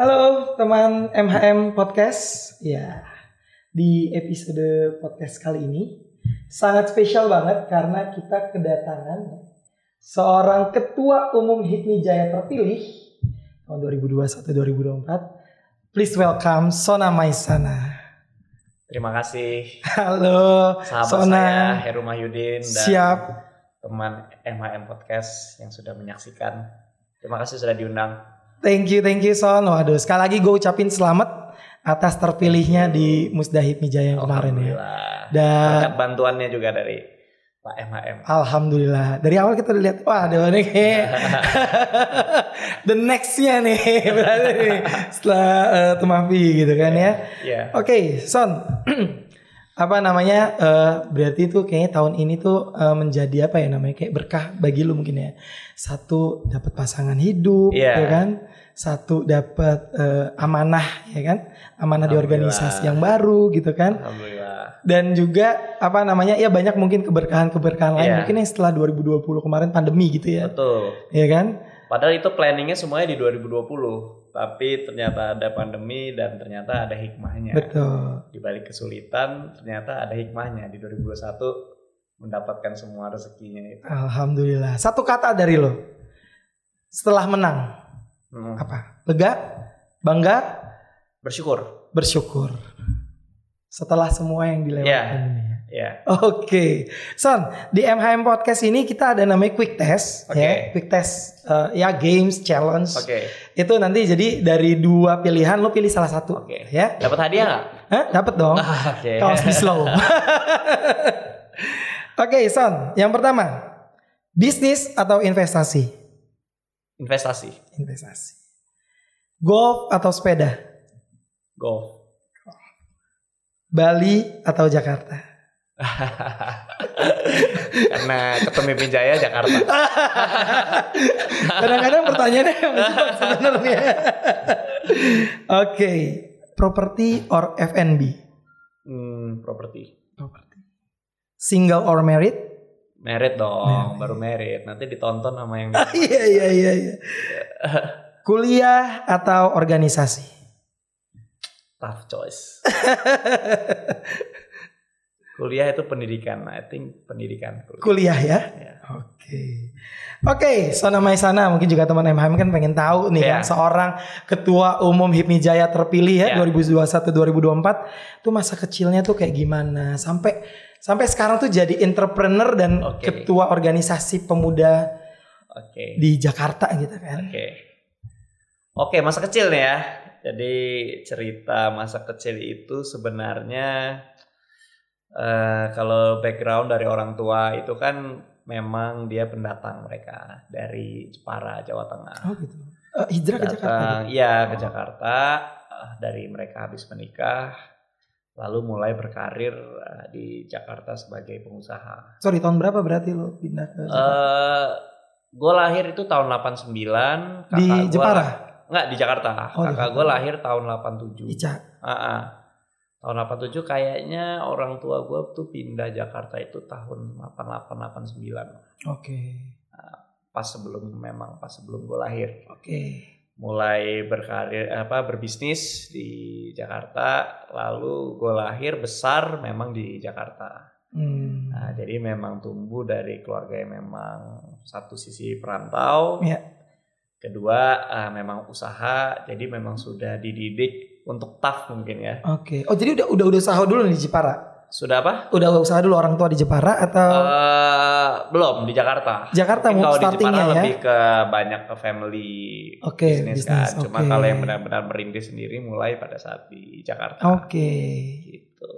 Halo teman MHM Podcast. Ya, di episode podcast kali ini sangat spesial banget karena kita kedatangan seorang ketua umum HIPMI Jaya terpilih tahun 2021-2024. Please welcome Sona Maisana. Terima kasih Halo sahabat Sona. saya Heru Mahyudin dan Siap. teman MHM Podcast yang sudah menyaksikan. Terima kasih sudah diundang. Thank you, thank you Son. Waduh, sekali lagi gue ucapin selamat atas terpilihnya di Musda HIPMI Jaya yang kemarin ya. Alhamdulillah. Dan Berkat bantuannya juga dari Pak MHM. Alhamdulillah. Dari awal kita udah lihat, wah ada nih kayak the nextnya nih berarti nih setelah uh, Tumafi gitu kan ya. Iya. Oke, Son. apa namanya? eh, berarti itu kayaknya tahun ini tuh eh, menjadi apa ya namanya? Kayak berkah bagi lu mungkin ya. Satu dapat pasangan hidup, Iya. ya kan? Satu dapat eh, amanah, ya kan? Amanah di organisasi yang baru gitu kan? Alhamdulillah. dan juga apa namanya ya banyak mungkin keberkahan-keberkahan lain Iya. mungkin yang setelah 2020 kemarin pandemi gitu ya Betul. ya kan Padahal itu planningnya semuanya di 2020. Tapi ternyata ada pandemi dan ternyata ada hikmahnya. betul Di balik kesulitan ternyata ada hikmahnya. Di 2021 mendapatkan semua rezekinya itu. alhamdulillah satu kata dari lo setelah menang Hmm. apa lega bangga Bersyukur. bersyukur setelah semua yang dilewatkan Iya. ini ya. Ya. Oke, Son, di MHM Podcast ini kita ada namanya quick test, Oke. ya, quick test, eh, ya games, challenge. Oke. Itu nanti jadi dari dua pilihan lo pilih salah satu, Oke. ya. Dapat hadiah nggak? Hah? Dapat dong. Oke. Kaos di slow. Oke, Son. Yang pertama, bisnis atau investasi? Investasi. Investasi. Golf atau sepeda? Golf. Bali atau Jakarta? Karena ketemu Jaya Jakarta. Kadang-kadang pertanyaannya sebenarnya. Oke, property or F&B? Hmm, properti. Property. Single or married? Merit dong, Merit. baru merit. Nanti ditonton sama yang Iya iya iya. iya. Kuliah atau organisasi? tough choice. Kuliah itu pendidikan. I think pendidikan. Kuliah ya. Ya. Oke. Oke, Sona Maisana mungkin juga teman MHM kan pengen tahu nih Iya. kan seorang ketua umum HIPMI Jaya terpilih ya Iya. 2021 2024 tuh masa kecilnya tuh kayak gimana sampai sampai sekarang tuh jadi entrepreneur dan Oke. ketua organisasi pemuda Oke. di Jakarta gitu kan. Oke. Oke, masa kecil nih ya. Jadi cerita masa kecil itu sebenarnya eh kalau background dari orang tua itu kan memang dia pendatang mereka dari Jepara, Jawa Tengah. Oh gitu. Eh, hijrah ke Jakarta. Gitu? iya ke Oh. Jakarta eh, dari mereka habis menikah, lalu mulai berkarir eh, di Jakarta sebagai pengusaha. Sorry, tahun berapa berarti lo pindah ke Jakarta? Eh, gue lahir itu tahun 89. Di kakak gua Jepara? lah- Nggak di Jakarta. Oh, di kakak gue lahir tahun 87. Ica. Ah, ah. Tahun 87 kayaknya orang tua gue tuh pindah Jakarta itu tahun 88 89 Oke. pas sebelum memang pas sebelum gue lahir. Oke. Mulai berkarir apa berbisnis di Jakarta lalu gue lahir besar memang di Jakarta Hmm. nah jadi memang tumbuh dari keluarga yang memang satu sisi perantau Iya. kedua ah, memang usaha jadi memang sudah dididik untuk tough mungkin ya Oke. Oh jadi udah udah udah usaha dulu nih di Jepara. Sudah apa Udah usaha dulu orang tua di Jepara atau Eh, belum di Jakarta Jakarta Mungkin mau kalau di startingnya Jepara ya? lebih ke banyak ke family Oke, bisnis kan. Cuma kalau yang benar-benar merintis sendiri mulai pada saat di Jakarta. Oke. Gitu.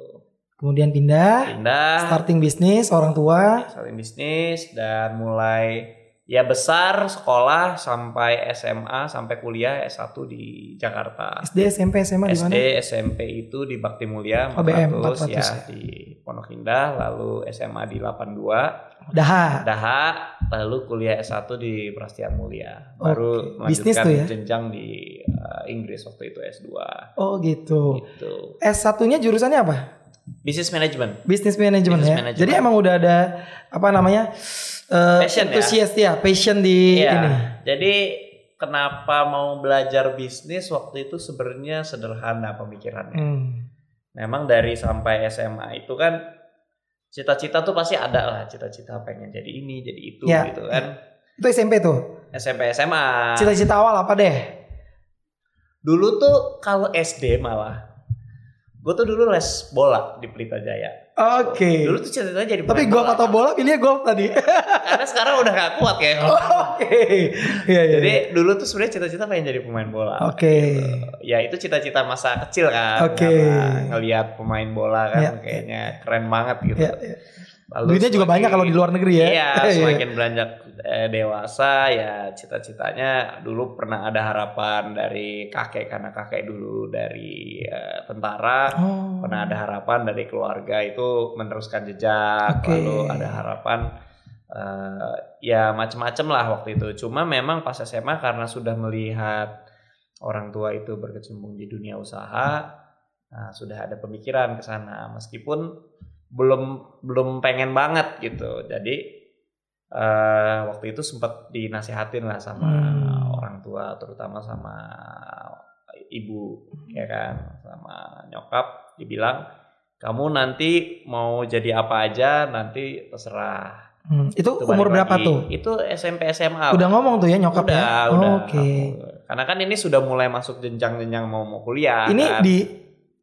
Kemudian pindah, Pindah, starting bisnis orang tua. starting bisnis dan mulai ya besar sekolah sampai SMA sampai kuliah S1 di Jakarta. SD, SMP, SMA di mana? SD, SMP itu di Bakti Mulia Oh, BM 400, 400 ya, ya. di Pondok Indah, lalu SMA di 82, Daha. Daha, lalu kuliah S1 di Prasetya Mulia. Baru. Bisnis melanjutkan tuh ya? jenjang di uh, Inggris waktu itu S2. Oh gitu. Gitu. S1-nya jurusannya apa? Business management. Business ya. management. Jadi emang udah ada apa namanya? eh, Passion ya? antusias ya, passion di Iya. ini. Jadi kenapa mau belajar bisnis waktu itu sebenarnya sederhana pemikirannya. Hmm. Memang dari sampai SMA itu kan cita-cita tuh pasti ada lah, cita-cita pengen jadi ini, jadi itu Ya. gitu kan. Itu SMP tuh. SMP SMA. Cita-cita awal apa deh? Dulu tuh kalau SD malah gue tuh dulu les bola di Pelita Jaya. Oke. Dulu tuh cita-citanya jadi Tapi bola. atau bola pilihnya golf tadi. Karena sekarang udah gak kuat kayak Oke. Iya iya. Jadi dulu tuh sebenarnya cita-cita pengen jadi pemain bola. Oke. Ya itu cita-cita masa kecil kan. Oke. Karena ngelihat pemain bola kan Ya. kayaknya keren banget gitu. Iya, iya. Lalu Duitnya juga banyak kalau di luar negeri ya. Iya, semakin beranjak eh, dewasa ya cita-citanya dulu pernah ada harapan dari kakek karena kakek dulu dari eh, tentara. Oh. Pernah ada harapan dari keluarga itu meneruskan jejak, Oke. lalu ada harapan eh, ya macem-macem lah waktu itu. Cuma memang pas SMA karena sudah melihat orang tua itu berkecimpung di dunia usaha, nah, sudah ada pemikiran ke sana. Meskipun belum belum pengen banget gitu. Jadi eh, waktu itu sempat dinasihatin lah sama Hmm. orang tua, terutama sama ibu ya kan, sama nyokap. Dibilang kamu nanti mau jadi apa aja nanti terserah. Hmm, Itu, Itu umur berapa tuh? Itu SMP SMA. Udah ngomong tuh ya nyokap udah, ya? udah. Oke. Karena kan ini sudah mulai masuk jenjang-jenjang mau mau kuliah. Ini kan. di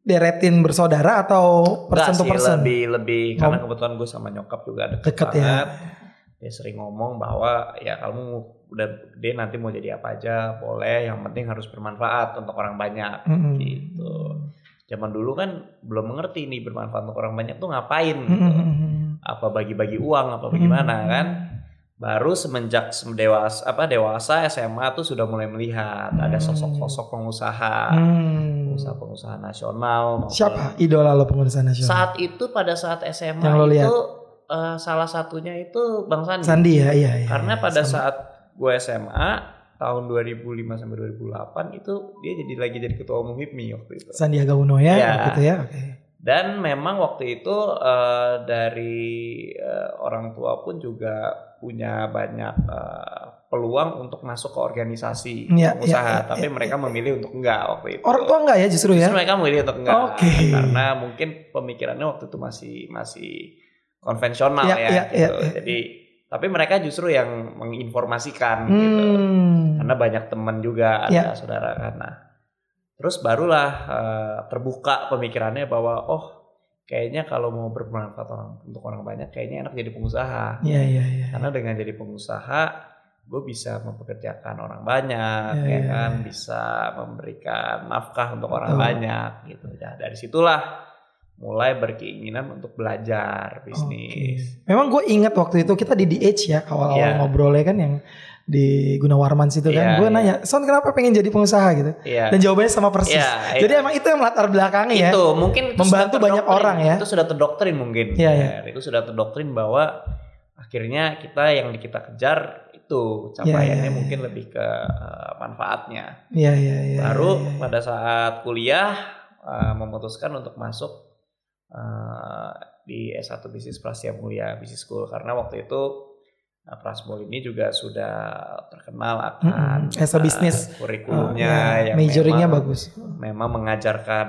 deretin bersaudara atau person Enggak to sih, person? lebih lebih karena kebetulan gue sama nyokap juga deket, Deket ya. Dia sering ngomong bahwa ya kamu udah gede nanti mau jadi apa aja boleh, yang penting harus bermanfaat untuk orang banyak Mm-mm. gitu. Zaman dulu kan belum mengerti nih bermanfaat untuk orang banyak tuh ngapain Hmm, gitu. Mm-mm. Apa bagi-bagi uang apa bagaimana Mm-mm. kan? Baru semenjak sem- dewasa apa dewasa SMA tuh sudah mulai melihat ada Hmm. sosok-sosok pengusaha, Hmm. pengusaha-pengusaha nasional Siapa idola lo pengusaha nasional? saat itu pada saat SMA Yang lo itu eh, salah satunya itu Bang Sandi. Sandi ya, iya iya. Karena iya. pada Sama. saat gue SMA tahun 2005 sampai 2008 itu dia jadi lagi jadi ketua umum HIPMI waktu itu. Sandiaga Uno ya, Iya. gitu ya. Oke. Dan memang waktu itu eh, dari eh, orang tua pun juga punya banyak eh, peluang untuk masuk ke organisasi Iya, pengusaha, iya, iya, tapi iya, mereka iya. memilih untuk enggak waktu itu. Orang tua enggak ya justru ya? Justru mereka memilih untuk enggak. Oke. Karena mungkin pemikirannya waktu itu masih masih konvensional Iya, ya iya, gitu. iya, iya. Jadi tapi mereka justru yang menginformasikan gitu. Hmm. Karena banyak teman juga ada Iya. saudara. Nah, terus barulah eh, terbuka pemikirannya bahwa oh kayaknya kalau mau bermanfaat orang untuk orang banyak kayaknya enak jadi pengusaha. Iya iya iya. Karena dengan jadi pengusaha gue bisa mempekerjakan orang banyak Iya, ya iya, kan iya. bisa memberikan nafkah untuk orang banyak gitu ya dari situlah mulai berkeinginan untuk belajar bisnis Oke. Memang gue inget waktu itu kita di DH ya awal-awal Iya. ngobrolnya kan yang di Gunawarman situ kan. Iya, gue iya. nanya, Son kenapa pengen jadi pengusaha gitu? Iya. Dan jawabannya sama persis. Iya, iya. Jadi emang itu yang latar belakangnya ya. itu mungkin itu Membantu banyak orang ya. itu sudah terdoktrin mungkin Iya, iya. Ya, itu sudah terdoktrin bahwa akhirnya kita yang kita kejar itu capaiannya iya, mungkin lebih ke eh, manfaatnya Iya iya iya. baru iya, iya. pada saat kuliah eh, memutuskan untuk masuk eh, di S1 Bisnis Prasetya Mulia Business School karena waktu itu eh, Prasmul ini juga sudah terkenal akan a eh, business. kurikulumnya Oh, iya. yang Majoringnya memang, bagus. memang mengajarkan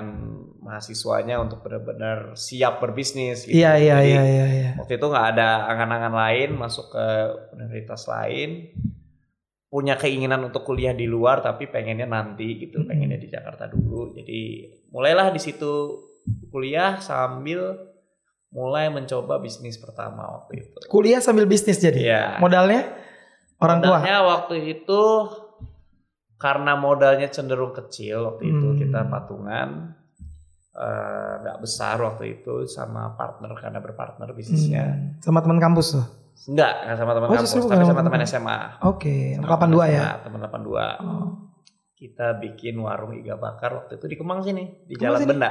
mahasiswanya untuk benar-benar siap berbisnis gitu. Iya iya Jadi, iya iya. iya. Waktu itu nggak ada angan-angan lain masuk ke universitas lain punya keinginan untuk kuliah di luar tapi pengennya nanti gitu pengennya di Jakarta dulu jadi mulailah di situ kuliah sambil mulai mencoba bisnis pertama waktu itu Kuliah sambil bisnis jadi. Iya. Modalnya orang tua. modalnya waktu itu karena modalnya cenderung kecil waktu itu Hmm. kita patungan eh, nggak besar waktu itu sama partner karena berpartner bisnisnya Hmm, Sama teman kampus tuh. Enggak, enggak sama teman Oh, kampus, tapi bukan sama teman. SMA. Oke, Sama 82 ya. Teman 82. Oh. Kita bikin warung iga bakar waktu itu di Kemang sini, di Kemang Jalan sini? Benda.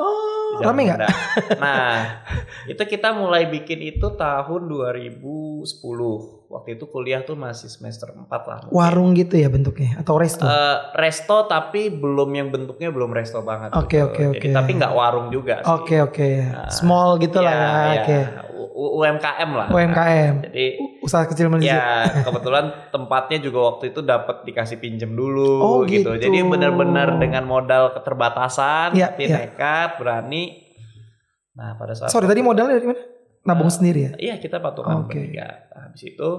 Oh, rame nggak? Nah, itu kita mulai bikin itu tahun 2010. Waktu itu kuliah tuh masih semester 4 lah. mungkin. Warung gitu ya bentuknya atau resto? Eh, resto tapi belum yang bentuknya belum resto banget. Oke, gitu. oke, oke. tapi nggak warung juga. Oke oke, Nah, small gitu lah ya. Iya, Oke, iya. U- U- UMKM lah. UMKM. Jadi usaha kecil menengah. Ya kebetulan tempatnya juga waktu itu dapat dikasih pinjem dulu Oh, gitu. gitu. Jadi benar-benar dengan modal keterbatasan, Iya, tapi iya. nekat, berani. Nah pada saat Sorry tadi modalnya dari mana? Nabung Eh, sendiri ya? Iya kita patungan Oke. bertiga. Nah, habis itu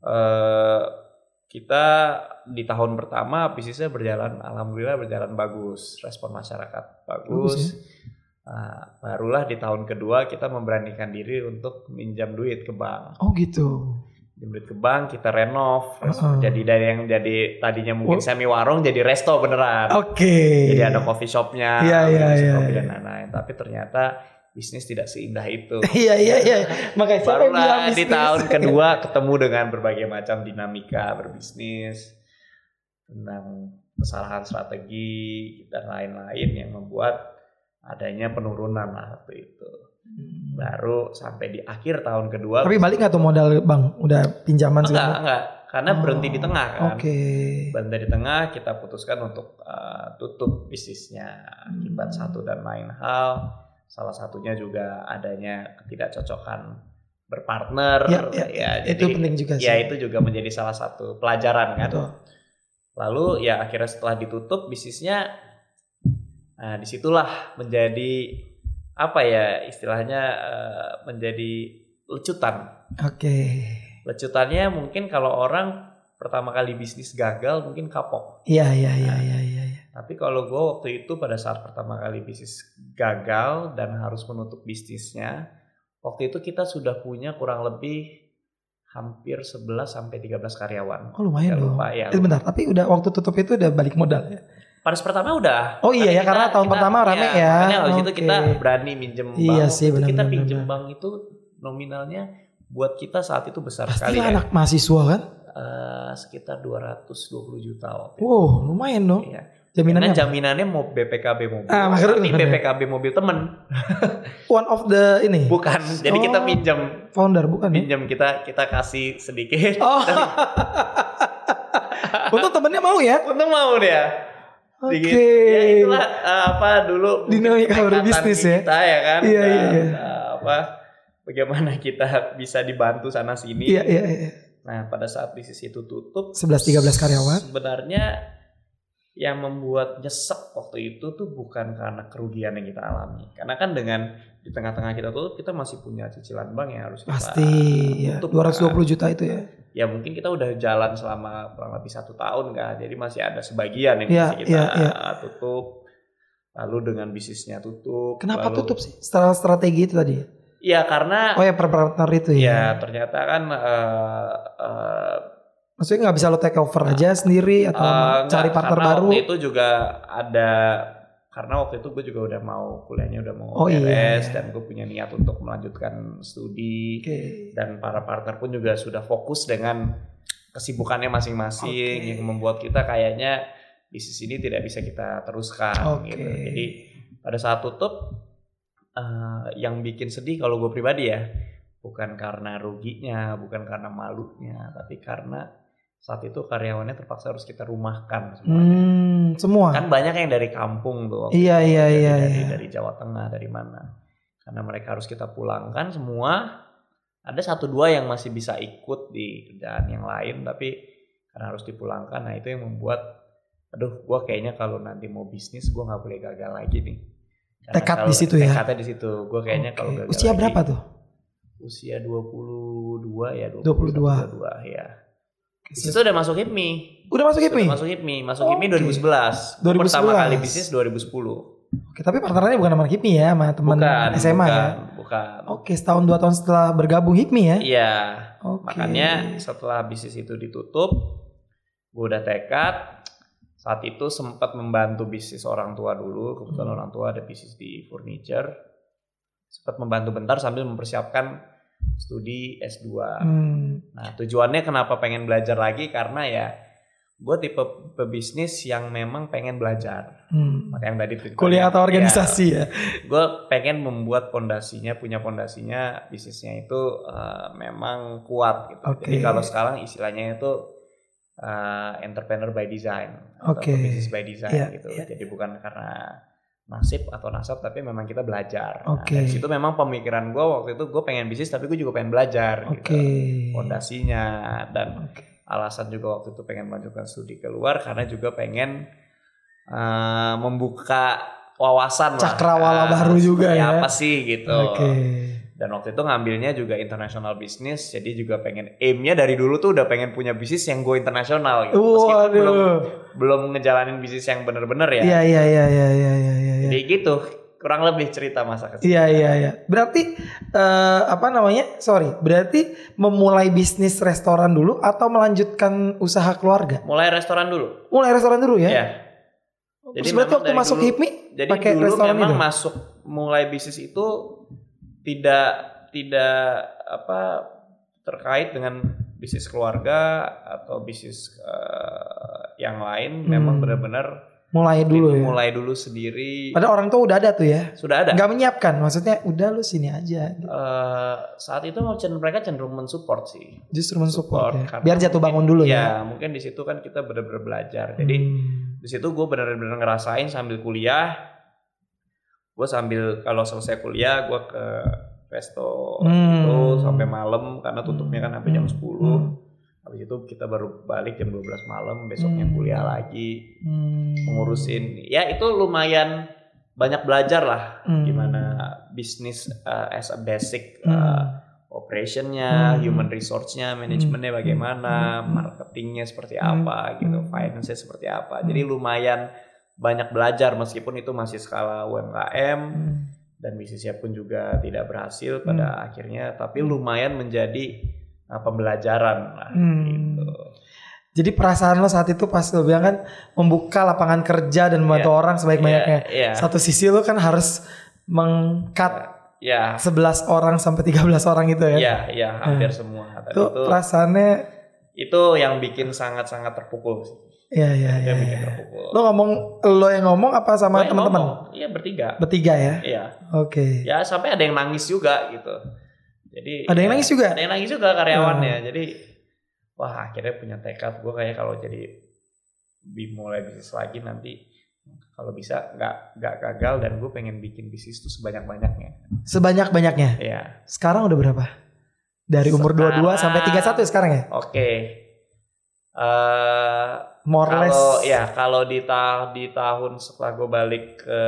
eh kita di tahun pertama bisnisnya berjalan, alhamdulillah berjalan bagus, respon masyarakat Bagus bagus. ya. Nah, barulah di tahun kedua kita memberanikan diri untuk minjam duit ke bank. Oh gitu. Minjam duit ke bank, kita renov. Heeh. Jadi dari yang jadi tadinya mungkin Oh. semi warung jadi resto beneran. Oke. Jadi ada coffee shopnya, Iya, iya, iya, kopi iya. dan lain-lain. Tapi ternyata bisnis tidak seindah itu. Iya iya iya. Makanya yang bilang Barulah di bisnis? tahun kedua ketemu dengan berbagai macam dinamika berbisnis tentang kesalahan strategi dan lain-lain yang membuat adanya penurunan lah waktu itu. Baru sampai di akhir tahun kedua. Tapi balik nggak tuh modal bang? Udah pinjaman enggak, segala? enggak, karena Oh, berhenti di tengah kan. Oke. Berhenti di tengah kita putuskan untuk uh, tutup bisnisnya akibat Hmm. satu dan lain hal. Salah satunya juga adanya ketidakcocokan berpartner. Ya, ya, ya, itu jadi- penting juga sih. ya itu juga menjadi salah satu pelajaran kan. Betul. Lalu ya akhirnya setelah ditutup bisnisnya, nah di situlah menjadi apa ya istilahnya eh, menjadi lecutan. Oke. Lecutannya mungkin kalau orang pertama kali bisnis gagal mungkin kapok. Iya iya iya iya iya. iya. Tapi kalau gue waktu itu pada saat pertama kali bisnis gagal dan harus menutup bisnisnya, waktu itu kita sudah punya kurang lebih hampir 11 sampai 13 karyawan. Oh lumayan dong. lupa ya. Eh, bentar, tapi udah waktu tutup itu udah balik modal ya? Pada pertama udah. Oh iya ya, karena tahun pertama rame ya. Makanya habis itu Oke. kita berani minjem bank. Iya sih, itu kita pinjem benar. bank itu nominalnya buat kita saat itu besar Pasti sekali lah ya. anak mahasiswa kan? Eh, sekitar 220 juta waktu itu. Wow, lumayan dong. Iya. Karena Jaminannya apa? jaminannya mau BPKB mobil. Ah, makanya tapi benar. BPKB mobil temen. one of the ini Bukan. Jadi kita Oh. pinjam founder bukan ya? pinjam kita kita kasih sedikit. Oh. Untung temennya mau ya? Untung mau dia. Oke. Dikit. Ya itulah eh, apa dulu Dinamika berbisnis ya. Kita ya kan. Iya, Dan, iya, iya. eh, apa bagaimana kita bisa dibantu sana sini. Iya iya iya. Nah, pada saat bisnis itu tutup 11 13 karyawan. Sebenarnya yang membuat nyesek waktu itu tuh bukan karena kerugian yang kita alami. Karena kan dengan di tengah-tengah kita tutup kita masih punya cicilan bank yang harus kita Pasti ya. tutup, 220 juta itu ya. ya mungkin kita udah jalan selama kurang lebih satu tahun kan jadi masih ada sebagian yang masih kita iya, iya. tutup lalu dengan bisnisnya tutup Kenapa lalu- tutup sih? Setelah strategi itu tadi. ya karena Oh ya per partner itu ya ya. ternyata kan eh, eh, Maksudnya nggak bisa lo take over aja sendiri atau eh, cari enggak, partner baru? itu juga ada karena waktu itu gue juga udah mau kuliahnya udah mau Oh, iya, beres iya. dan gue punya niat untuk melanjutkan studi Oke. dan para partner pun juga sudah fokus dengan kesibukannya masing-masing Oke. yang membuat kita kayaknya bisnis ini tidak bisa kita teruskan Oke. gitu. Jadi pada saat tutup eh, yang bikin sedih kalau gue pribadi ya bukan karena ruginya, bukan karena malunya, tapi karena saat itu karyawannya terpaksa harus kita rumahkan semuanya. Hmm, semua. Kan banyak yang dari kampung tuh. waktu Iya, itu. iya, Dari- iya, Dari, iya. dari Jawa Tengah, dari mana. Karena mereka harus kita pulangkan semua. Ada satu dua yang masih bisa ikut di kerjaan yang lain, tapi karena harus dipulangkan. Nah itu yang membuat, aduh, gua kayaknya kalau nanti mau bisnis, gua nggak boleh gagal lagi nih. Karena Tekad kalau- di situ ya? Tekadnya di situ. Gua kayaknya Oke. kalau gagal Usia lagi- berapa tuh? Usia 22 ya, 22. 22 ya. Di situ udah masuk HIPMI. Udah masuk HIPMI? Masuk HIPMI, masuk. HIPMI 2011. Gua 2011. Pertama kali bisnis 2010. Oke, tapi partnernya bukan sama HIPMI ya, sama teman SMA bukan, ya. Bukan. Oke, setahun dua tahun setelah bergabung HIPMI ya. Iya. Oke. Makanya setelah bisnis itu ditutup, gue udah tekad. Saat itu sempat membantu bisnis orang tua dulu. Kebetulan Hmm. orang tua ada bisnis di furniture. Sempat membantu bentar sambil mempersiapkan studi S2. Hmm, Nah tujuannya kenapa pengen belajar lagi karena ya gue tipe pebisnis yang memang pengen belajar. hmm. Makanya yang tadi Kuliah atau organisasi ya. gue pengen membuat pondasinya punya pondasinya bisnisnya itu eh, memang kuat gitu. Oke. Jadi kalau sekarang istilahnya itu eh, entrepreneur by design Oke. atau business by design Iya, gitu. iya. Jadi bukan karena nasib atau nasab tapi memang kita belajar. Nah, Oke. dari situ memang pemikiran gue waktu itu gue pengen bisnis tapi gue juga pengen belajar Oke. gitu. Fondasinya dan Oke. alasan juga waktu itu pengen melanjutkan studi keluar karena juga pengen eh, membuka wawasan lah. Cakrawala Ah, baru juga ya. Apa sih gitu. Oke. Dan waktu itu ngambilnya juga international business, jadi juga pengen aimnya dari dulu tuh udah pengen punya bisnis yang go internasional gitu. Meskipun belum Waduh. belum ngejalanin bisnis yang bener-bener ya. Iya iya iya iya iya iya iya. Jadi gitu, kurang lebih cerita masa kecil. Iya iya iya. Berarti eh, apa namanya? Sorry. Berarti memulai bisnis restoran dulu atau melanjutkan usaha keluarga? Mulai restoran dulu. Mulai restoran dulu ya. Iya. Terus Jadi berarti memang waktu masuk dulu- HIPMI Jadi pakai dulu restoran memang itu? masuk mulai bisnis itu tidak tidak apa terkait dengan bisnis keluarga atau bisnis eh, yang lain Hmm. memang benar-benar mulai dulu itu ya. mulai dulu sendiri Padahal orang tua udah ada tuh ya. sudah ada Gak menyiapkan, maksudnya udah lu sini aja. gitu. Eh, saat itu mau cen- mereka cenderung mensupport sih Justru mensupport ya. Biar jatuh mungkin- bangun dulu ya. ya mungkin di situ kan kita benar-benar belajar jadi Hmm. di situ gue benar-benar ngerasain sambil kuliah gue sambil kalau selesai kuliah gue ke resto Hmm. itu sampai malam karena tutupnya kan sampai jam Hmm. 10 Hmm. Habis itu kita baru balik jam 12 malam besoknya Hmm. kuliah lagi Hmm. mengurusin ya itu lumayan banyak belajar lah Hmm. gimana bisnis uh, as a basic Hmm. uh, operationnya, Hmm. human resource-nya, manajemennya Hmm. bagaimana, Hmm. marketingnya seperti Hmm. apa gitu, Hmm. finance-nya seperti apa. Hmm. Jadi lumayan banyak belajar meskipun itu masih skala UMKM Hmm. dan bisnisnya pun juga tidak berhasil pada akhirnya, tapi lumayan menjadi pembelajaran lah Hmm. gitu. Jadi perasaan lo saat itu pas lo bilang kan membuka lapangan kerja dan membantu Iya. orang sebaik-banyaknya. Iya, Satu sisi lo kan harus mengkat iya, 11 orang sampai 13 orang itu ya. iya, iya, hampir semua. Dan Itu itu perasaannya itu yang bikin sangat-sangat terpukul sih. Iya iya iya. iya. terpukul. Lo ngomong lo yang ngomong apa sama teman-teman? Iya bertiga. Bertiga ya. Iya. Oke. Ya sampai ada yang nangis juga gitu. Jadi Ada yang ya, nangis juga? Ada yang nangis juga karyawannya. Jadi wah akhirnya punya tekad gue kayak kalau jadi dimulai bisnis lagi nanti kalau bisa nggak nggak gagal dan gue pengen bikin bisnis tuh sebanyak banyaknya. Sebanyak-banyaknya. Iya. Sekarang udah berapa? Dari umur Sekarang- 22 sampai 31 sekarang ya? Oke. Eh More or less. kalau ya kalau di ta di tahun setelah gue balik ke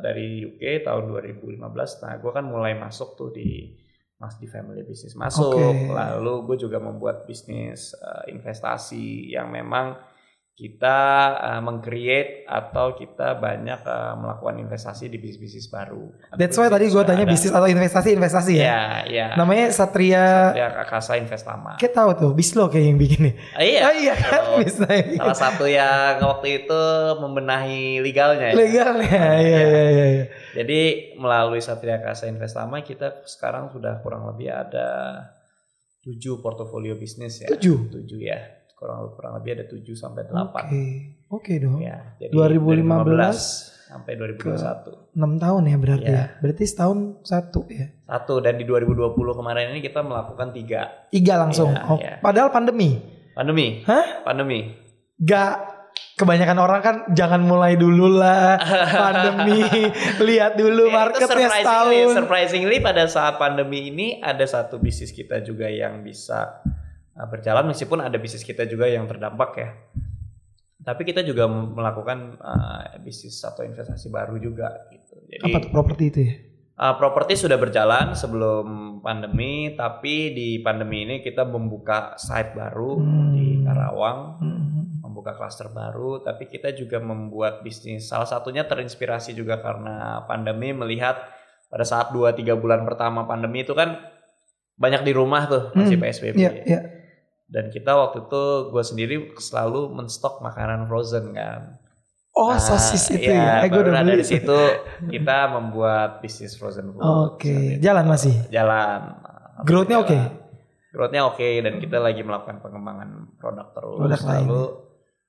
dari UK tahun 2015 nah gue kan mulai masuk tuh di mas di family business masuk Oke. lalu gue juga membuat bisnis eh, investasi yang memang kita uh, meng-create atau kita banyak eh, melakukan investasi di bisnis-bisnis baru. That's why tadi gue tanya bisnis atau investasi investasi ya. Ya, ya. Namanya Satria. Ya, Akasa Investama. Kayak tahu tuh, Bislo kayak yang bikin nih. Ah, iya. Oh iya kan, Oh, Bislo. Salah satu yang waktu itu membenahi legalnya ya. Legal ya, iya iya iya. iya. Jadi melalui Satria Kasa Investama kita sekarang sudah kurang lebih ada tujuh portofolio bisnis ya. Tujuh? Tujuh ya. Kurang kurang lebih ada tujuh sampai Oke, delapan. oke dong. Ya, jadi 2015 sampai 2021. 6 tahun ya berarti Iya. ya. Berarti setahun satu ya. Satu dan di 2020 kemarin ini kita melakukan tiga Tiga langsung. Iya, oh, iya. Padahal pandemi. pandemi. Hah? Pandemi. Gak kebanyakan orang kan jangan mulai dulu lah pandemi lihat dulu Ya, marketnya surprisingly, setahun surprisingly pada saat pandemi ini ada satu bisnis kita juga yang bisa berjalan meskipun ada bisnis kita juga yang terdampak ya. Tapi kita juga melakukan uh, bisnis atau investasi baru juga gitu. Jadi apa tuh properti itu ya uh, properti sudah berjalan sebelum pandemi, tapi di pandemi ini kita membuka site baru Hmm. di Karawang Hmm. membuka klaster baru, tapi kita juga membuat bisnis. Salah satunya terinspirasi juga karena pandemi melihat pada saat 2-3 bulan pertama pandemi itu kan banyak di rumah tuh masih Hmm, PSBB. Iya, iya. Dan kita waktu itu gue sendiri selalu menstok makanan frozen kan. Oh, Nah, sosis itu iya, ya. Eh, baru udah dari situ kita membuat bisnis frozen food. Oke, itu. jalan masih. Jalan. Growth-nya oke? Jalan. Growth-nya oke dan kita lagi melakukan pengembangan produk terus. Produk. Lalu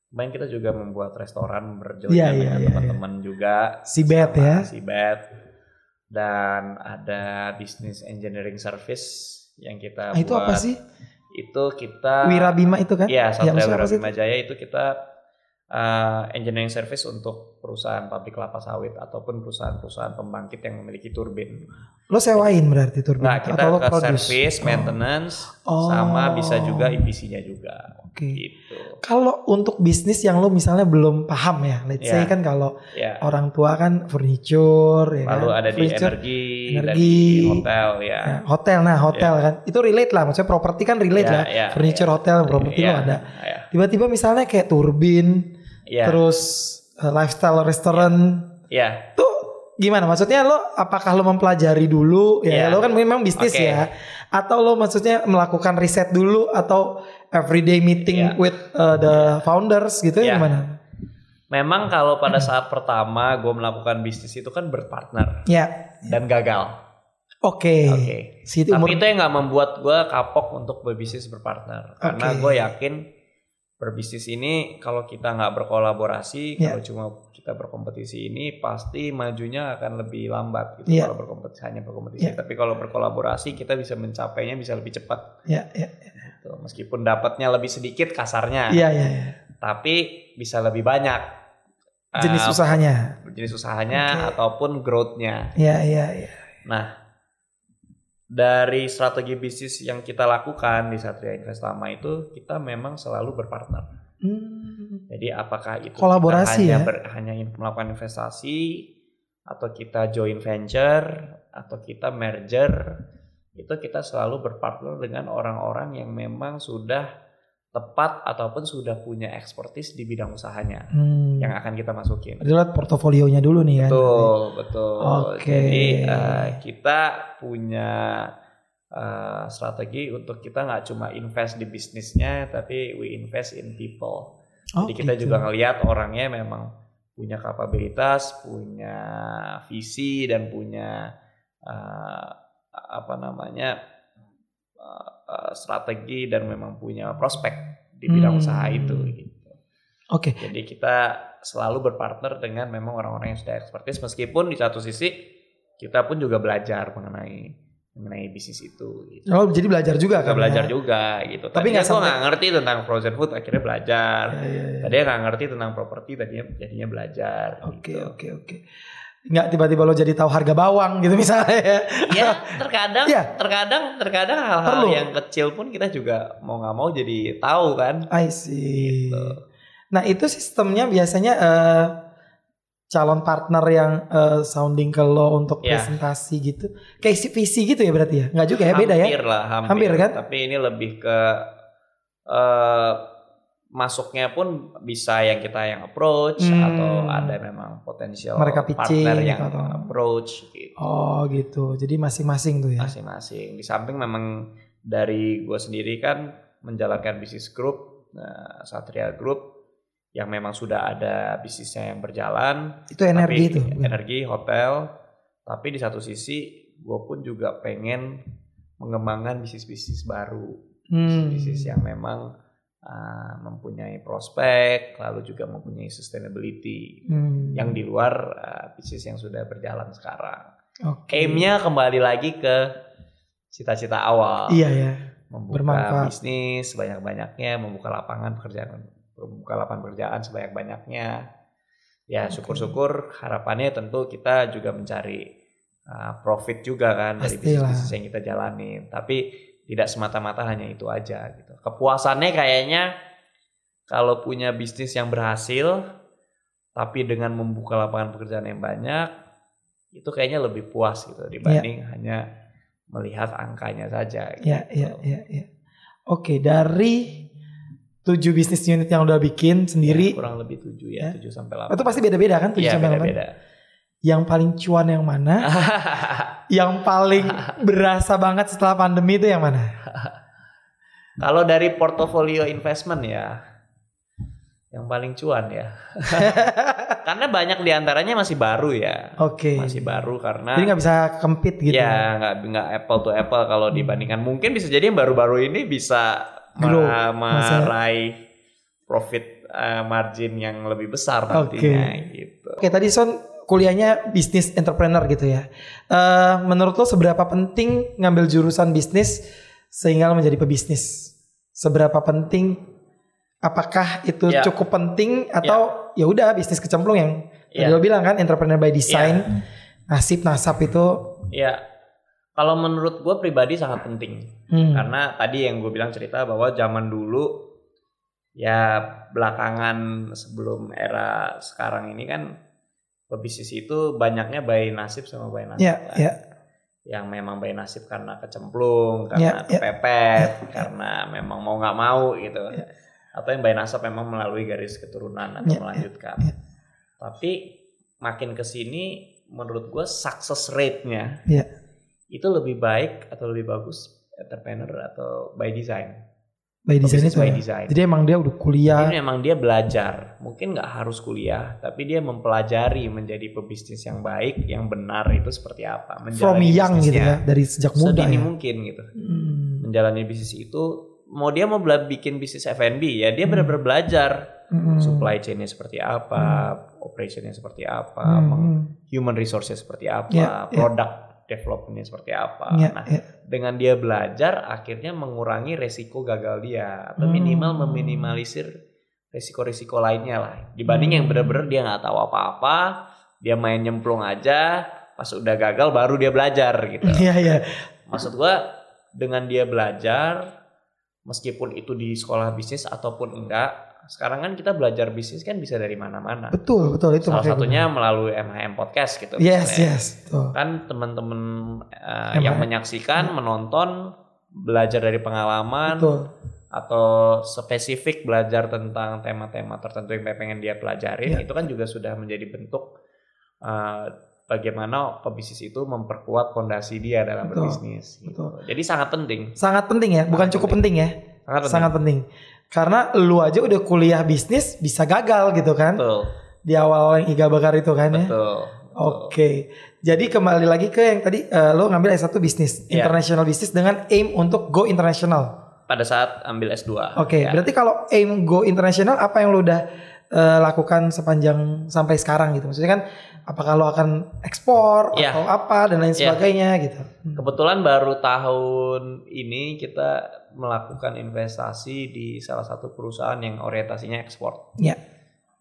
kemarin kita juga membuat restoran berjalan iya, dengan iya, teman-teman juga. Si Bet sama ya. Si Bet. Dan ada bisnis engineering service yang kita Ah, itu buat. apa sih? Itu kita Wirabima itu kan? Iya, Satria sih Wirabima Jaya itu kita uh, engineering service untuk perusahaan pabrik kelapa sawit ataupun perusahaan-perusahaan pembangkit yang memiliki turbin. Lo sewain berarti turbin Nah, kita atau lo ke produce? service, Oh. maintenance, Oh. sama bisa juga EPC-nya juga. Oke. Gitu. Kalau untuk bisnis yang lo misalnya belum paham ya, let's say Ya. kan kalau Ya. orang tua kan furniture, ya Lalu kan? ada di Furniture, energi, energi. dan di hotel ya. ya, hotel. Nah hotel kan, itu relate lah. Maksudnya properti kan relate Ya, lah. ya, Furniture, ya. hotel, properti Ya, lo ada. ya. Tiba-tiba misalnya kayak turbin, Ya. terus lifestyle restaurant, Ya. tuh gimana? Maksudnya lo apakah lo mempelajari dulu ya? Iya. Lo kan memang bisnis Oke. ya. Atau lo maksudnya melakukan riset dulu atau everyday meeting Iya. with uh, the founders gitu ya Iya. gimana? Memang kalau pada saat pertama gue melakukan bisnis itu kan berpartner Ya, dan gagal. oke. Oke. Si itu Tapi umur itu yang nggak membuat gue kapok untuk berbisnis berpartner. Karena Oke. gue yakin berbisnis ini kalau kita nggak berkolaborasi, Iya. kalau cuma kita berkompetisi ini pasti majunya akan lebih lambat gitu. Iya. Kalau berkompetisi hanya berkompetisi. Iya. Tapi kalau berkolaborasi kita bisa mencapainya bisa lebih cepat. ya, ya, Gitu. Meskipun dapatnya lebih sedikit kasarnya, iya, iya, iya. tapi bisa lebih banyak Jenis eh, usahanya. jenis usahanya Oke. ataupun growth-nya. Ya, ya, ya. Nah, dari strategi bisnis yang kita lakukan di Satria Invest Lama itu kita memang selalu berpartner. Hmm. Jadi apakah itu Kolaborasi kita hanya ya? ber- hanya melakukan investasi atau kita joint venture atau kita merger itu kita selalu berpartner dengan orang-orang yang memang sudah tepat ataupun sudah punya expertise di bidang usahanya Hmm. yang akan kita masukin. Lihat portofolionya dulu nih kan. Betul, betul. Oke. Jadi eh, kita punya eh, strategi untuk kita nggak cuma invest di bisnisnya, tapi we invest in people. Oh, Jadi kita gitu. juga ngelihat orangnya memang punya kapabilitas, punya visi dan punya eh, apa namanya eh, eh, strategi dan memang punya prospek di bidang Hmm. usaha itu. Gitu. Oke. Jadi kita selalu berpartner dengan memang orang-orang yang sudah expertise meskipun di satu sisi kita pun juga belajar mengenai mengenai bisnis itu. Gitu. Oh, jadi belajar juga kan? belajar ya? juga gitu. Tapi nggak sampai- nggak ngerti tentang frozen food akhirnya belajar. Ya, ya, ya. Tadinya nggak ngerti tentang properti tadinya jadinya belajar. Oke, gitu. oke, oke. Nggak tiba-tiba lo jadi tahu harga bawang gitu misalnya ya. Ya terkadang, Iya. terkadang, terkadang hal-hal yang kecil pun kita juga mau nggak mau jadi tahu kan. I see. Gitu. Nah itu sistemnya biasanya eh, calon partner yang eh, sounding ke lo untuk Ya. presentasi gitu. Kayak isi visi gitu ya berarti ya? Nggak juga ya beda ya? Hampir lah, hampir. Hampir kan? Tapi ini lebih ke eh masuknya pun bisa yang kita yang approach Hmm. atau ada memang potensial Mereka partner pitching yang atau- approach gitu. Oh gitu. Jadi masing-masing tuh ya. Masing-masing. Di samping memang dari gue sendiri kan menjalankan bisnis grup nah, Satria Group yang memang sudah ada bisnisnya yang berjalan Itu energi tapi itu. bukan? energi hotel tapi di satu sisi gue pun juga pengen mengembangkan bisnis-bisnis baru Hmm. bisnis yang memang uh, mempunyai prospek lalu juga mempunyai sustainability Hmm. yang di luar uh, bisnis yang sudah berjalan sekarang Oke. aimnya kembali lagi ke cita-cita awal Iya ya. membuka bermanfaat. bisnis sebanyak-banyaknya membuka lapangan pekerjaan membuka lapangan pekerjaan sebanyak-banyaknya ya syukur-syukur harapannya tentu kita juga mencari uh, profit juga kan dari Pastilah. bisnis yang kita jalani tapi tidak semata-mata hanya itu aja gitu kepuasannya kayaknya kalau punya bisnis yang berhasil tapi dengan membuka lapangan pekerjaan yang banyak itu kayaknya lebih puas gitu dibanding hanya melihat angkanya saja gitu. Ya, ya, ya, ya. Oke, dari tujuh bisnis unit yang udah bikin Ya, sendiri, kurang lebih 7 ya, Ya. 7 sampai 8. itu pasti beda-beda kan? Tujuh Iya, sampai delapan? beda-beda. Yang paling cuan yang mana? yang paling berasa banget setelah pandemi itu yang mana? Kalau dari portofolio investment ya yang paling cuan ya. karena banyak di antaranya masih baru ya. Oke. Masih baru karena Jadi nggak bisa kempit gitu. ya nggak nggak apple to apple kalau Hmm. dibandingkan mungkin bisa jadi yang baru-baru ini bisa Grow, meraih profit eh, margin yang lebih besar nantinya gitu. Oke, tadi Son kuliahnya bisnis entrepreneur gitu ya. Eh, menurut lo seberapa penting ngambil jurusan bisnis sehingga lo menjadi pebisnis? Seberapa penting? Apakah itu Ya. cukup penting atau ya udah bisnis kecemplung yang Tadi Iya. lo bilang kan entrepreneur by design, nasib nasab itu Ya, kalau menurut gue pribadi sangat penting. hmm, Karena tadi yang gue bilang cerita bahwa zaman dulu ya belakangan sebelum era sekarang ini kan pebisnis itu banyaknya by nasib sama by nasib. ya kan. ya Yang memang by nasib karena kecemplung, Ya, karena ya. kepepet, karena memang mau nggak mau gitu. Ya. Atau yang by nasab memang melalui garis keturunan atau Ya, ya, melanjutkan. ya. Tapi makin ke sini menurut gue success rate-nya Ya. itu lebih baik atau lebih bagus entrepreneur atau by design. By design itu. by design. Jadi emang dia udah kuliah. Ini memang dia belajar, mungkin nggak harus kuliah, tapi dia mempelajari menjadi pebisnis yang baik, yang benar itu seperti apa. from menjalani young gitu ya dari sejak muda sedini ya. mungkin gitu. Hmm. Menjalani bisnis itu, mau dia mau bikin bisnis F&B ya dia Hmm. benar-benar belajar Hmm. supply chainnya seperti apa, operationnya seperti apa, Hmm, hmm. human resources seperti apa, Ya, ya. produk developmentnya seperti apa. Ya, nah, ya. dengan dia belajar akhirnya mengurangi resiko gagal dia atau Hmm. minimal meminimalisir resiko-resiko lainnya lah dibanding yang Hmm. benar-benar dia nggak tahu apa-apa dia main nyemplung aja pas udah gagal baru dia belajar gitu Iya iya. maksud gua dengan dia belajar meskipun itu di sekolah bisnis ataupun enggak sekarang kan kita belajar bisnis kan bisa dari mana-mana Betul betul itu salah satunya melalui MHM podcast gitu Yes misalnya yes. Tuh. kan teman-teman uh, yang menyaksikan menonton belajar dari pengalaman Betul. atau spesifik belajar tentang tema-tema tertentu yang pengen dia pelajarin Ya. itu kan juga sudah menjadi bentuk uh, bagaimana pebisnis itu memperkuat fondasi dia dalam Betul, berbisnis gitu. betul. jadi sangat penting Sangat penting ya, bukan Sangat cukup penting ya. Sangat penting Sangat penting. Karena lu aja udah kuliah bisnis bisa gagal gitu kan. betul Di awal yang Iga Bakar itu kan ya. betul Oke. Jadi kembali lagi ke yang tadi eh, lo ngambil S1 bisnis, Iya. international bisnis dengan aim untuk go international. pada saat ambil S2 Oke, ya. berarti kalau aim go international apa yang lo udah eh, lakukan sepanjang sampai sekarang gitu? Maksudnya kan apakah lo akan ekspor Iya. atau apa dan lain Iya. sebagainya gitu? Kebetulan baru tahun ini kita melakukan investasi di salah satu perusahaan yang orientasinya ekspor. Iya.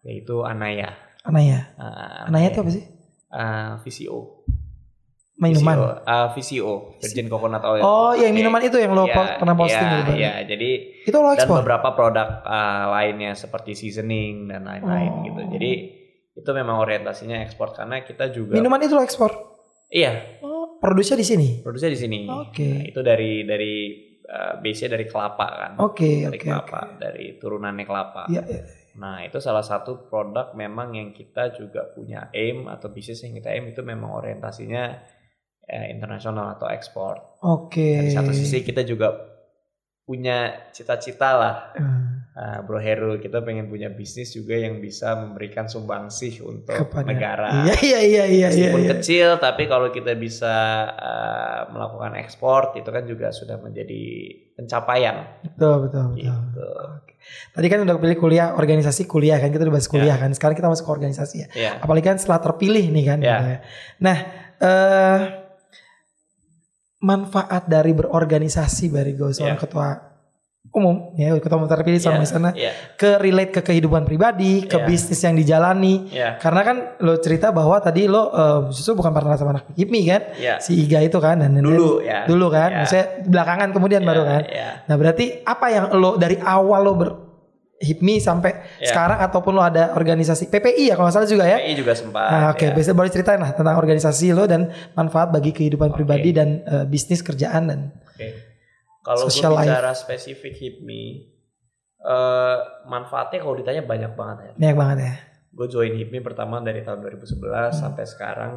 Yaitu Anaya. Anaya. Uh, Anaya itu apa sih? Uh, VCO. Minuman. VCO, uh, VCO, Virgin Coconut Oil. Oh, yang Oke. minuman itu yang lo Iya, po- pernah posting iya, gitu. Iya, jadi Itu lo dan ekspor. beberapa produk uh, lainnya seperti seasoning dan lain-lain Oh. gitu. Jadi itu memang orientasinya ekspor karena kita juga Minuman itu ekspor. iya Oh, produksinya di sini. produksinya di sini. Oke. Nah, itu dari dari uh, base-nya dari kelapa kan. Oke, dari oke, kelapa, oke. dari turunannya kelapa. Iya, iya. Nah, itu salah satu produk memang yang kita juga punya aim atau bisnis yang kita aim itu memang orientasinya eh, internasional atau ekspor. Oke. Di satu sisi kita juga punya cita-cita lah, Hmm. Ah, Bro Heru, kita pengen punya bisnis juga yang bisa memberikan sumbangsih untuk Kepada- negara. Iya, iya, iya, iya, iya. Meskipun iya. kecil, tapi kalau kita bisa ah, melakukan ekspor, itu kan juga sudah menjadi pencapaian. Betul, betul, betul. Gitu. Tadi kan udah pilih kuliah organisasi kuliah kan kita udah bahas kuliah kan. Sekarang kita masuk ke organisasi ya. Ya. Apalagi kan setelah terpilih nih kan. Ya. gitu ya. Nah, eh manfaat dari berorganisasi dari gue seorang Ya. ketua umum ya ketua umum terpilih sama di sana Iya, ke relate ke kehidupan pribadi, ke Ya. bisnis yang dijalani. iya, Karena kan lo cerita bahwa tadi lo eh, justru bukan partner sama anak HIPMI kan, iya. si Iga itu kan dan Dulu ya. dulu kan, Ya. maksudnya belakangan kemudian Iya, baru kan. iya. Nah berarti apa yang lo dari awal lo ber HIPMI sampai Ya. sekarang ataupun lo ada organisasi PPI ya kalau nggak salah juga ya? PI juga sempat. Nah, Oke, ya. bisa boleh ceritain lah tentang organisasi lo dan manfaat bagi kehidupan Oke. pribadi dan eh, bisnis kerjaan dan Oke. Kalau gue Social life. bicara spesifik HIPMI, eh manfaatnya kalau ditanya banyak banget ya. banyak banget ya. Gue join HIPMI pertama dari tahun 2011 Hmm. sampai sekarang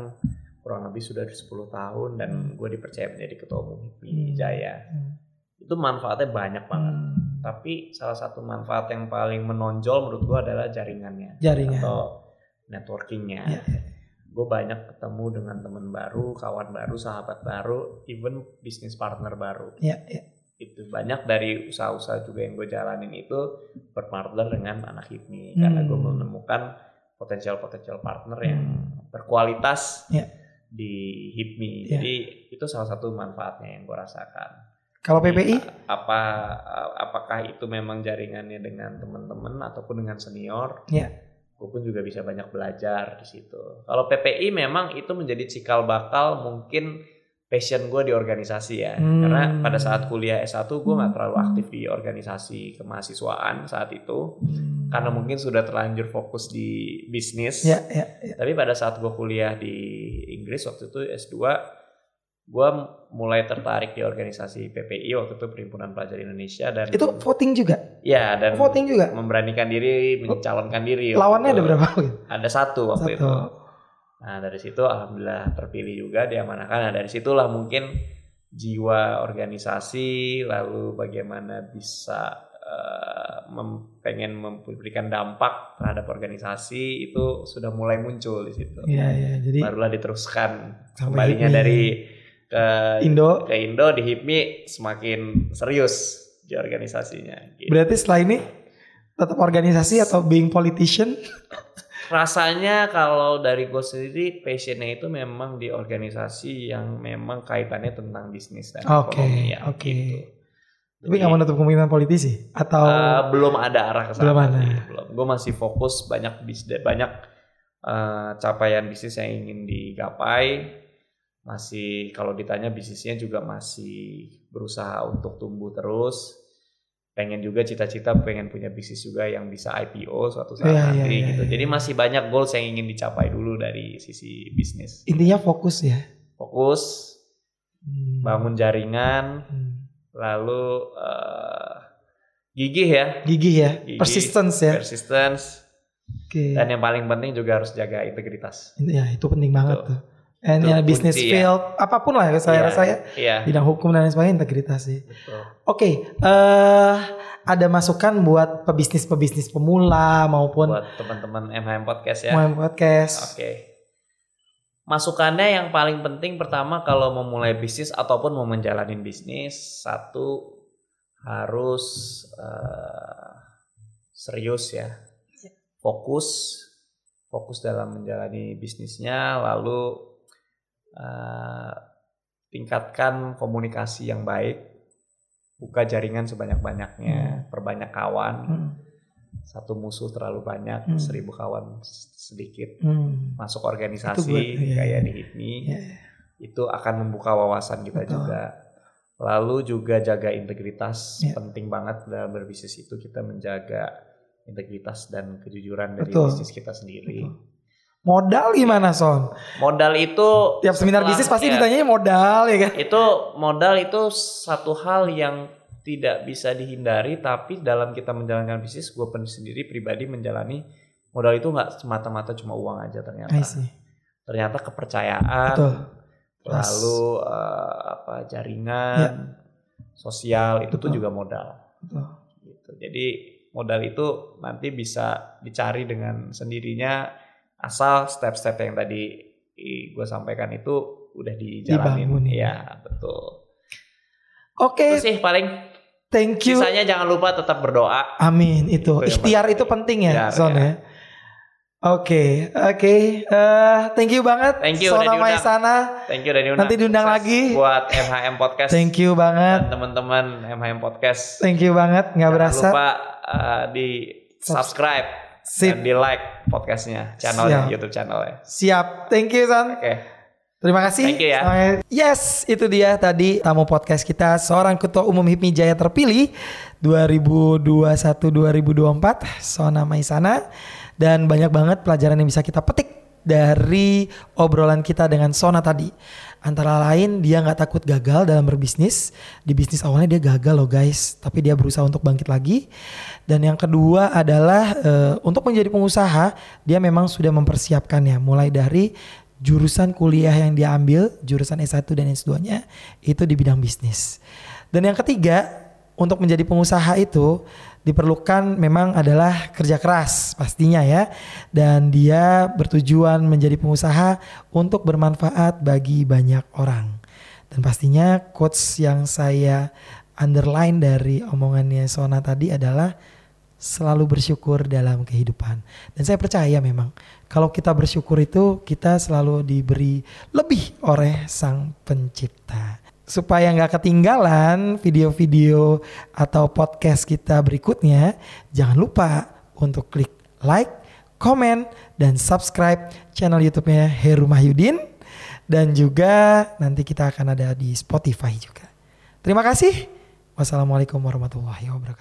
kurang lebih sudah 10 tahun dan gue dipercaya menjadi ketua umum HIPMI Hmm. Jaya. Hmm. Itu manfaatnya banyak banget. Hmm. Tapi salah satu manfaat yang paling menonjol menurut gue adalah jaringannya Jaringan. atau networkingnya. Iya. Gue banyak ketemu dengan teman baru, kawan baru, sahabat baru, even bisnis partner baru. Iya, iya. Itu banyak dari usaha-usaha juga yang gue jalanin itu berpartner dengan anak HIPMI Hmm. karena gue menemukan potensial-potensial partner yang Hmm. berkualitas Iya. di HIPMI. Iya. Jadi itu salah satu manfaatnya yang gue rasakan. Kalau PPI? apa apakah itu memang jaringannya dengan teman-teman ataupun dengan senior? Iya. gue pun juga bisa banyak belajar di situ. Kalau PPI memang itu menjadi cikal bakal mungkin passion gue di organisasi ya. Hmm. Karena pada saat kuliah S1 gue nggak terlalu aktif di organisasi kemahasiswaan saat itu. Hmm. Karena mungkin sudah terlanjur fokus di bisnis. Ya, ya, ya. Tapi pada saat gue kuliah di Inggris waktu itu S2, gue mulai tertarik di organisasi PPI waktu itu Perhimpunan Pelajar Indonesia dan Itu voting juga. ya dan Voting juga. memberanikan diri mencalonkan diri. Lawannya ada berapa? Ada satu waktu Satu. itu. Nah dari situ alhamdulillah terpilih juga diamanahkan. Nah dari situlah mungkin jiwa organisasi lalu bagaimana bisa eh, mem- pengen memberikan dampak terhadap organisasi itu sudah mulai muncul di situ. Iya, iya. Jadi Barulah diteruskan kembalinya HIPMI. dari ke Indo ke Indo di HIPMI semakin serius di organisasinya. gitu. berarti setelah ini tetap organisasi atau being politician? rasanya kalau dari gue sendiri passionnya itu memang di organisasi yang memang kaitannya tentang bisnis dan Oke, ekonomi ya, oke. gitu. Tapi nggak menutup kemungkinan politisi atau Eh, belum ada arah ke sana Belum ada. sih, belum. Gue masih fokus banyak bisnis banyak eh, capaian bisnis yang ingin digapai. Masih kalau ditanya bisnisnya juga masih berusaha untuk tumbuh terus. Pengen juga cita-cita pengen punya bisnis juga yang bisa IPO suatu saat Iya, iya, nanti iya, gitu. iya. Jadi masih banyak goals yang ingin dicapai dulu dari sisi bisnis. intinya fokus ya? Fokus, Hmm. bangun jaringan, Hmm. lalu eh, gigih ya, Gigih ya, Gigih. persistence ya. persistence. Oke. Dan yang paling penting juga harus jaga integritas. Ya itu penting banget Betul. tuh. And ya business kunci ya. field apa pun lah ya saya Iya, rasa ya Iya. bidang hukum dan lain sebagainya integritas sih. Oke, eh ada masukan buat pebisnis-pebisnis pemula maupun Buat teman-teman MHM podcast ya. mau podcast. Oke. Masukannya yang paling penting pertama kalau memulai bisnis ataupun mau menjalani bisnis satu harus eh, serius ya, fokus, fokus dalam menjalani bisnisnya, lalu eh, tingkatkan komunikasi yang baik, buka jaringan sebanyak-banyaknya, perbanyak kawan, Hmm, satu musuh terlalu banyak, Hmm. seribu kawan sedikit hmm, masuk organisasi gue- iya, kayak iya. di HIPMI ya, itu akan membuka wawasan kita Betul. juga. Lalu juga jaga integritas Iya. penting banget dalam berbisnis itu kita menjaga integritas dan kejujuran dari Betul. bisnis kita sendiri. Betul. Modal gimana Son? Modal itu Tiap seminar setelah- bisnis pasti ya, ditanyanya modal ya kan? Itu modal itu satu hal yang tidak bisa dihindari tapi dalam kita menjalankan bisnis gue sendiri pribadi menjalani modal itu nggak semata-mata cuma uang aja ternyata. Ternyata kepercayaan Betul. Lalu eh, apa jaringan Ya. sosial itu tuh juga modal Betul. gitu jadi modal itu nanti bisa dicari dengan sendirinya asal step-step yang tadi gue sampaikan itu udah dijalanin Dibangun, ya betul Oke, itu sih paling thank you. sisanya jangan lupa tetap berdoa Amin itu. Itu yang Ikhtiar itu penting ya, Son ya. ya. Oke, oke. Eh, thank you banget Thank you, udah Sona. Maisana. thank you diundang Nanti diundang Sukses lagi. buat MHM podcast Thank you dan banget. teman-teman MHM podcast Thank you banget, nggak Jangan berasa. lupa uh, di subscribe Sip. dan di like podcastnya, channelnya, Siap. YouTube channelnya. Siap. Thank you, Son. Oke, Terima kasih. Thank you ya. Yes, itu dia tadi tamu podcast kita seorang ketua umum HIPMI Jaya terpilih 2021-2024 Sona Maisana dan banyak banget pelajaran yang bisa kita petik dari obrolan kita dengan Sona tadi. Antara lain dia nggak takut gagal dalam berbisnis. Di bisnis awalnya dia gagal loh guys, tapi dia berusaha untuk bangkit lagi. Dan yang kedua adalah eh, untuk menjadi pengusaha dia memang sudah mempersiapkannya mulai dari jurusan kuliah yang dia ambil, jurusan S1 dan S2-nya itu di bidang bisnis. Dan yang ketiga, untuk menjadi pengusaha itu diperlukan memang adalah kerja keras pastinya ya. Dan dia bertujuan menjadi pengusaha untuk bermanfaat bagi banyak orang. Dan pastinya quotes yang saya underline dari omongannya Sona tadi adalah selalu bersyukur dalam kehidupan. Dan saya percaya memang kalau kita bersyukur itu kita selalu diberi lebih oleh Sang Pencipta. Supaya nggak ketinggalan video-video atau podcast kita berikutnya, jangan lupa untuk klik like, komen, dan subscribe channel YouTube-nya Heru Mahyudin. Dan juga nanti kita akan ada di Spotify juga. Terima kasih. Wassalamualaikum warahmatullahi wabarakatuh.